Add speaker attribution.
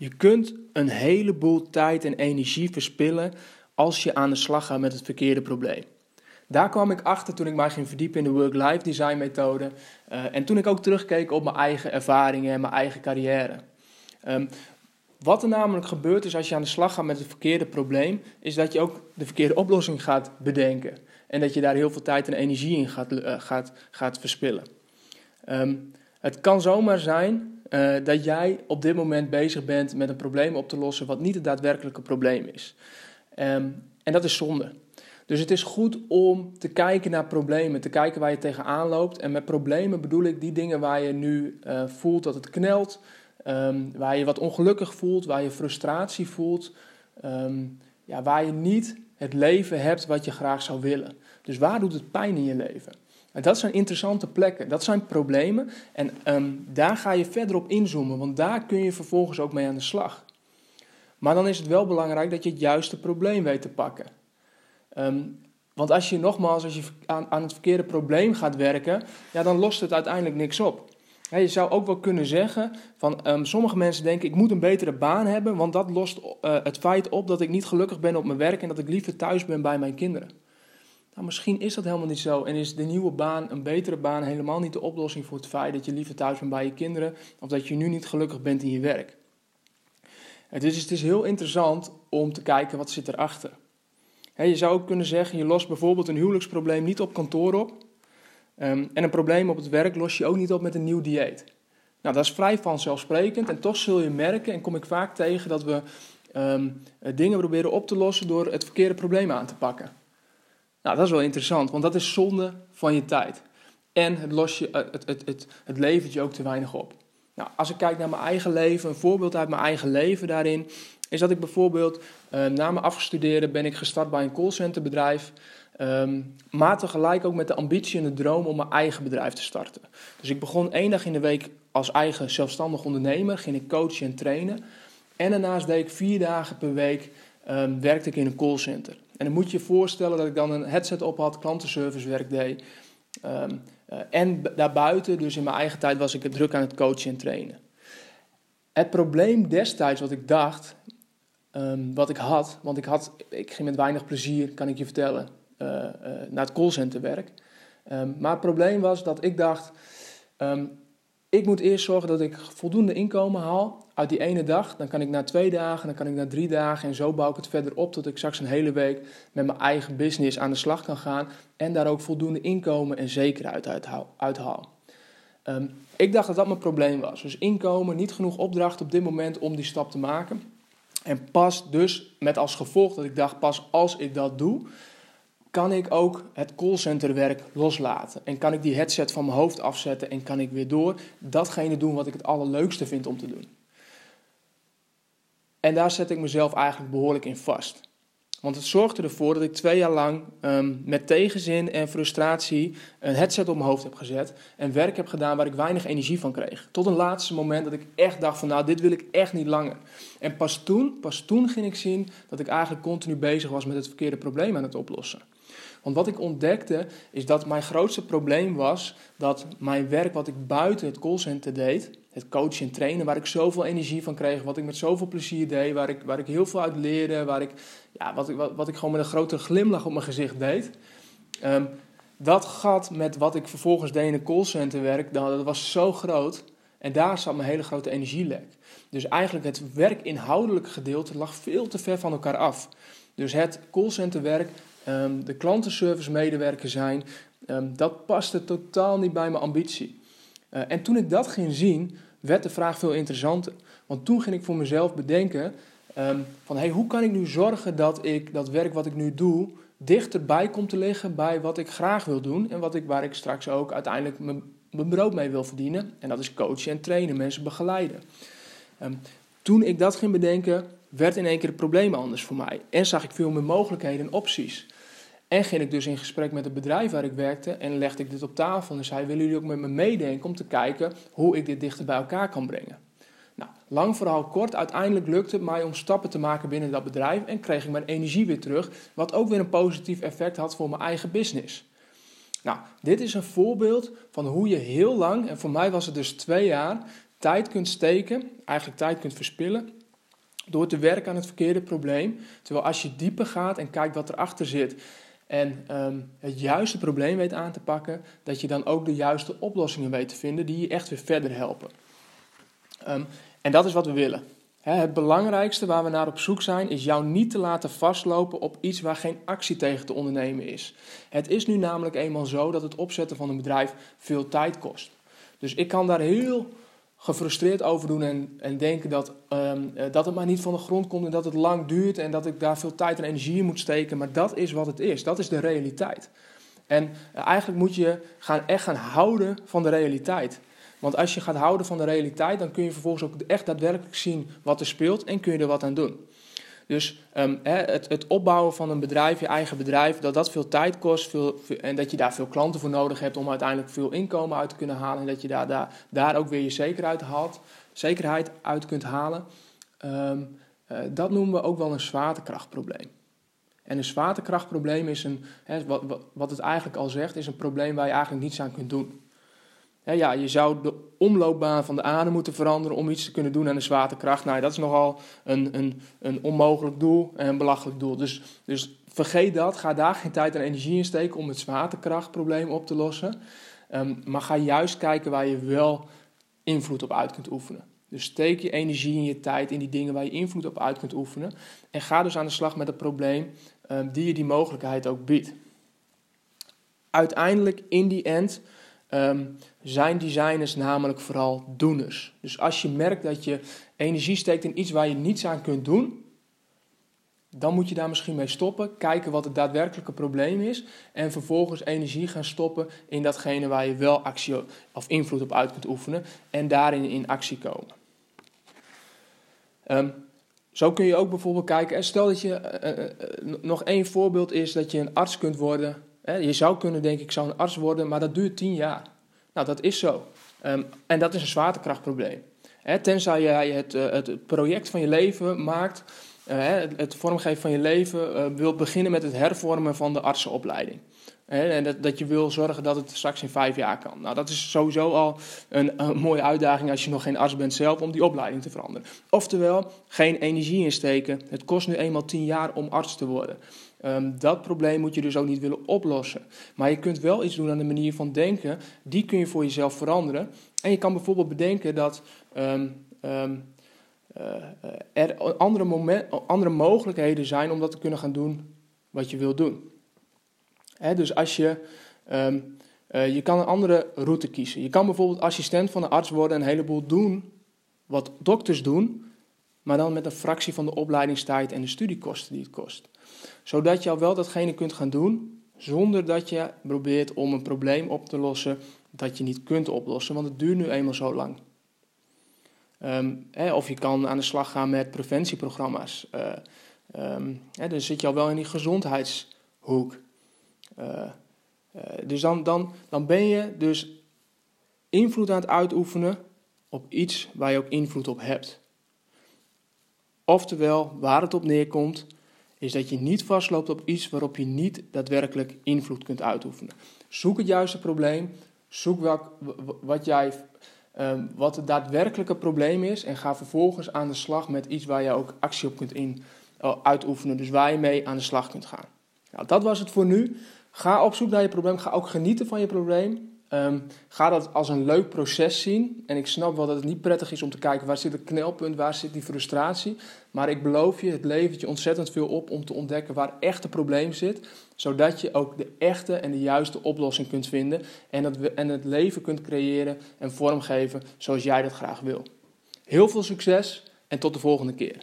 Speaker 1: Je kunt een heleboel tijd en energie verspillen als je aan de slag gaat met het verkeerde probleem. Daar kwam ik achter toen ik mij ging verdiepen in de work-life design methode. Uh, en toen ik ook terugkeek op mijn eigen ervaringen en mijn eigen carrière. Um, wat er namelijk gebeurt is als je aan de slag gaat met het verkeerde probleem, is dat je ook de verkeerde oplossing gaat bedenken. En dat je daar heel veel tijd en energie in gaat, uh, gaat, gaat verspillen. Um, het kan zomaar zijn uh, dat jij op dit moment bezig bent met een probleem op te lossen wat niet het daadwerkelijke probleem is. Um, en dat is zonde. Dus het is goed om te kijken naar problemen, te kijken waar je tegenaan loopt. En met problemen bedoel ik die dingen waar je nu uh, voelt dat het knelt, um, waar je wat ongelukkig voelt, waar je frustratie voelt, um, ja, waar je niet het leven hebt wat je graag zou willen. Dus waar doet het pijn in je leven? Dat zijn interessante plekken, dat zijn problemen en um, daar ga je verder op inzoomen, want daar kun je vervolgens ook mee aan de slag. Maar dan is het wel belangrijk dat je het juiste probleem weet te pakken. Um, want als je nogmaals, als je aan, het verkeerde probleem gaat werken, ja, dan lost het uiteindelijk niks op. Je zou ook wel kunnen zeggen van um, sommige mensen denken ik moet een betere baan hebben, want dat lost uh, het feit op dat ik niet gelukkig ben op mijn werk en dat ik liever thuis ben bij mijn kinderen. Nou, misschien is dat helemaal niet zo en is de nieuwe baan, een betere baan, helemaal niet de oplossing voor het feit dat je liever thuis bent bij je kinderen of dat je nu niet gelukkig bent in je werk. Het is, het is heel interessant om te kijken wat zit erachter. He, je zou ook kunnen zeggen, je lost bijvoorbeeld een huwelijksprobleem niet op kantoor op. Um, en een probleem op het werk los je ook niet op met een nieuw dieet. Nou, dat is vrij vanzelfsprekend en toch zul je merken, en kom ik vaak tegen, dat we um, dingen proberen op te lossen door het verkeerde probleem aan te pakken. Nou, dat is wel interessant, want dat is zonde van je tijd. En het, los je, het, het, het, het levert je ook te weinig op. Nou, als ik kijk naar mijn eigen leven, een voorbeeld uit mijn eigen leven daarin, is dat ik bijvoorbeeld uh, na mijn afgestudeerde ben ik gestart bij een callcenterbedrijf. Um, maar tegelijk ook met de ambitie en de droom om mijn eigen bedrijf te starten. Dus ik begon één dag in de week als eigen zelfstandig ondernemer, ging ik coachen en trainen. En daarnaast deed ik vier dagen per week, um, werkte ik in een callcenter. En dan moet je je voorstellen dat ik dan een headset op had, klantenservicewerk deed. Um, uh, en daarbuiten, dus in mijn eigen tijd, was ik druk aan het coachen en trainen. Het probleem destijds wat ik dacht, um, wat ik had, want ik, had, ik ging met weinig plezier, kan ik je vertellen, uh, uh, naar het callcenterwerk. Um, maar het probleem was dat ik dacht, ik moet eerst zorgen dat ik voldoende inkomen haal uit die ene dag. Dan kan ik na twee dagen, dan kan ik na drie dagen en zo bouw ik het verder op tot ik straks een hele week met mijn eigen business aan de slag kan gaan en daar ook voldoende inkomen en zekerheid uithaal. uithaal. Um, ik dacht dat dat mijn probleem was. Dus inkomen, niet genoeg opdracht op dit moment om die stap te maken. En pas dus met als gevolg dat ik dacht, pas als ik dat doe, kan ik ook het callcenterwerk loslaten. En kan ik die headset van mijn hoofd afzetten en kan ik weer door datgene doen wat ik het allerleukste vind om te doen. En daar zet ik mezelf eigenlijk behoorlijk in vast. Want het zorgde ervoor dat ik twee jaar lang um, met tegenzin en frustratie een headset op mijn hoofd heb gezet. En werk heb gedaan waar ik weinig energie van kreeg. Tot een laatste moment dat ik echt dacht van nou, dit wil ik echt niet langer. En pas toen, pas toen ging ik zien dat ik eigenlijk continu bezig was met het verkeerde probleem aan het oplossen. Want wat ik ontdekte is dat mijn grootste probleem was dat mijn werk wat ik buiten het callcenter deed, het coachen en trainen, waar ik zoveel energie van kreeg, wat ik met zoveel plezier deed, waar ik, waar ik heel veel uit leerde, waar ik, ja, wat, ik, wat, wat ik gewoon met een grote glimlach op mijn gezicht deed. Um, dat gat met wat ik vervolgens deed in een callcenterwerk, dat, dat was zo groot. En daar zat mijn hele grote energielek. Dus eigenlijk het werkinhoudelijke gedeelte lag veel te ver van elkaar af. Dus het callcenterwerk, um, de klantenservice medewerker zijn, um, dat paste totaal niet bij mijn ambitie. Uh, en toen ik dat ging zien, werd de vraag veel interessanter. Want toen ging ik voor mezelf bedenken um, van hey, hoe kan ik nu zorgen dat ik dat werk wat ik nu doe dichterbij komt te liggen bij wat ik graag wil doen en wat ik, waar ik straks ook uiteindelijk mijn, brood mee wil verdienen. En dat is coachen en trainen, mensen begeleiden. Toen ik dat ging bedenken, werd in één keer het probleem anders voor mij. En zag ik veel meer mogelijkheden en opties. En ging ik dus in gesprek met het bedrijf waar ik werkte en legde ik dit op tafel en zei: Willen jullie ook met me meedenken om te kijken hoe ik dit dichter bij elkaar kan brengen? Nou, lang verhaal kort, uiteindelijk lukte het mij om stappen te maken binnen dat bedrijf en kreeg ik mijn energie weer terug, wat ook weer een positief effect had voor mijn eigen business. Nou, dit is een voorbeeld van hoe je heel lang, en voor mij was het dus twee jaar, tijd kunt steken, eigenlijk tijd kunt verspillen, Door te werken aan het verkeerde probleem. Terwijl als je dieper gaat en kijkt wat erachter zit en ehm, het juiste probleem weet aan te pakken, dat je dan ook de juiste oplossingen weet te vinden die je echt weer verder helpen. Ehm, en dat is wat we willen. het belangrijkste waar we naar op zoek zijn, is jou niet te laten vastlopen op iets waar geen actie tegen te ondernemen is. Het is nu namelijk eenmaal zo dat het opzetten van een bedrijf veel tijd kost. Dus ik kan daar heel gefrustreerd over doen en, en denken dat, ehm, eh, dat het maar niet van de grond komt en dat het lang duurt en dat ik daar veel tijd en energie in moet steken. Maar dat is wat het is. Dat is de realiteit. En eh, eigenlijk moet je gaan, echt gaan houden van de realiteit. Want als je gaat houden van de realiteit, dan kun je vervolgens ook echt daadwerkelijk zien wat er speelt en kun je er wat aan doen. Dus um, het, het, opbouwen van een bedrijf, je eigen bedrijf, dat dat veel tijd kost veel, en dat je daar veel klanten voor nodig hebt om uiteindelijk veel inkomen uit te kunnen halen en dat je daar, daar, daar ook weer je zekerheid, haalt, zekerheid uit kunt halen, um, uh, dat noemen we ook wel een zwaartekrachtprobleem. En een zwaartekrachtprobleem is een, hè, wat, wat het eigenlijk al zegt, is een probleem waar je eigenlijk niets aan kunt doen ja, je zou de omloopbaan van de aarde moeten veranderen om iets te kunnen doen aan de zwaartekracht. Nou, dat is nogal een, een, een onmogelijk doel en een belachelijk doel. Dus, dus vergeet dat. Ga daar geen tijd en energie in steken om het zwaartekrachtprobleem op te lossen. Ehm, maar ga juist kijken waar je wel invloed op uit kunt oefenen. Dus steek je energie en je tijd in die dingen waar je invloed op uit kunt oefenen. En ga dus aan de slag met het probleem um, die je die mogelijkheid ook biedt. Uiteindelijk, in die end, um, zijn designers namelijk vooral doeners. Dus als je merkt dat je energie steekt in iets waar je niets aan kunt doen, dan moet je daar misschien mee stoppen, kijken wat het daadwerkelijke probleem is en vervolgens energie gaan stoppen in datgene waar je wel actie of invloed op uit kunt oefenen en daarin in actie komen. Um, zo kun je ook bijvoorbeeld kijken, stel dat je, uh, uh, nog één voorbeeld is dat je een arts kunt worden je zou kunnen denken, ik zou een arts worden, maar dat duurt tien jaar. Nou, dat is zo. Um, en dat is een zwaartekrachtprobleem. Tenzij jij het, uh, het project van je leven maakt, uh, het, vormgeven van je leven, uh, wilt beginnen met het hervormen van de artsenopleiding. En dat, dat, je wil zorgen dat het straks in vijf jaar kan. Nou, dat is sowieso al een, een, mooie uitdaging als je nog geen arts bent zelf om die opleiding te veranderen. Oftewel, geen energie insteken. Het kost nu eenmaal tien jaar om arts te worden. Um, dat probleem moet je dus ook niet willen oplossen. Maar je kunt wel iets doen aan de manier van denken. Die kun je voor jezelf veranderen. En je kan bijvoorbeeld bedenken dat um, um, uh, er andere, moment, andere mogelijkheden zijn om dat te kunnen gaan doen wat je wil doen. Dus als je. Uh, je kan een andere route kiezen. Je kan bijvoorbeeld assistent van een arts worden en een heleboel doen wat dokters doen, maar dan met een fractie van de opleidingstijd en de studiekosten die het kost zodat je al wel datgene kunt gaan doen, zonder dat je probeert om een probleem op te lossen dat je niet kunt oplossen, want het duurt nu eenmaal zo lang. Hè, of je kan aan de slag gaan met preventieprogramma's. Um, hè, dan zit je al wel in die gezondheidshoek. Uh, uh, dus dan, dan, dan ben je dus invloed aan het uitoefenen op iets waar je ook invloed op hebt. Oftewel, waar het op neerkomt, is dat je niet vastloopt op iets waarop je niet daadwerkelijk invloed kunt uitoefenen. Zoek het juiste probleem, zoek welk, wat, jij, um, wat het daadwerkelijke probleem is en ga vervolgens aan de slag met iets waar je ook actie op kunt in, uh, uitoefenen, dus waar je mee aan de slag kunt gaan. Nou, dat was het voor nu. Ga op zoek naar je probleem, ga ook genieten van je probleem. Um, ga dat als een leuk proces zien. En ik snap wel dat het niet prettig is om te kijken waar zit het knelpunt, waar zit die frustratie. Maar ik beloof je, het levert je ontzettend veel op om te ontdekken waar echt het probleem zit. Zodat je ook de echte en de juiste oplossing kunt vinden. En het, en het leven kunt creëren en vormgeven zoals jij dat graag wil. Heel veel succes en tot de volgende keer.